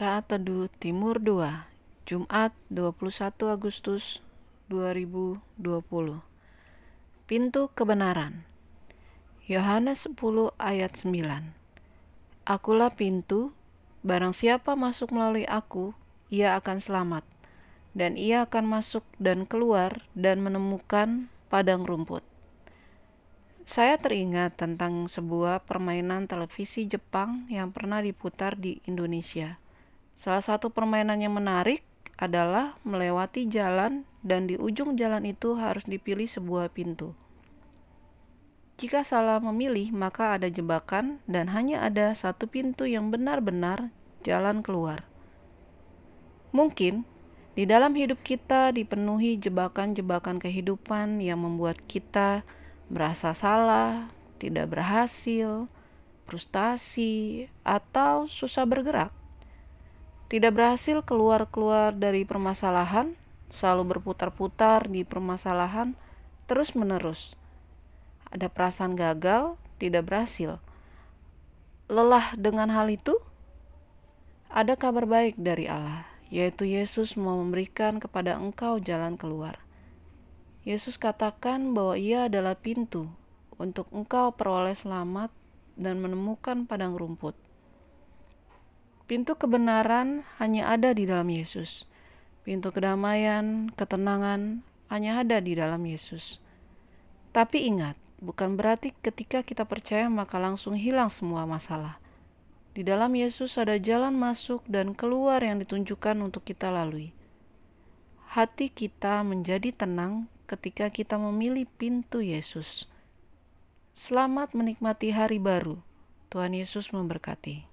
Saat Teduh Timur 2 Jumat 21 Agustus 2020 Pintu Kebenaran Yohanes 10 ayat 9 Akulah pintu, barang siapa masuk melalui aku, ia akan selamat, dan ia akan masuk dan keluar dan menemukan padang rumput. Saya teringat tentang sebuah permainan televisi Jepang yang pernah diputar di Indonesia. Salah satu permainan yang menarik adalah melewati jalan dan di ujung jalan itu harus dipilih sebuah pintu. Jika salah memilih, maka ada jebakan dan hanya ada satu pintu yang benar-benar jalan keluar. Mungkin di dalam hidup kita dipenuhi jebakan-jebakan kehidupan yang membuat kita merasa salah, tidak berhasil, frustasi, atau susah bergerak. Tidak berhasil keluar-keluar dari permasalahan, selalu berputar-putar di permasalahan terus-menerus. Ada perasaan gagal, tidak berhasil. Lelah dengan hal itu? Ada kabar baik dari Allah, yaitu Yesus mau memberikan kepada engkau jalan keluar. Yesus katakan bahwa Ia adalah pintu untuk engkau peroleh selamat dan menemukan padang rumput. Pintu kebenaran hanya ada di dalam Yesus. Pintu kedamaian, ketenangan hanya ada di dalam Yesus. Tapi ingat, bukan berarti ketika kita percaya maka langsung hilang semua masalah. Di dalam Yesus ada jalan masuk dan keluar yang ditunjukkan untuk kita lalui. Hati kita menjadi tenang ketika kita memilih pintu Yesus. Selamat menikmati hari baru. Tuhan Yesus memberkati.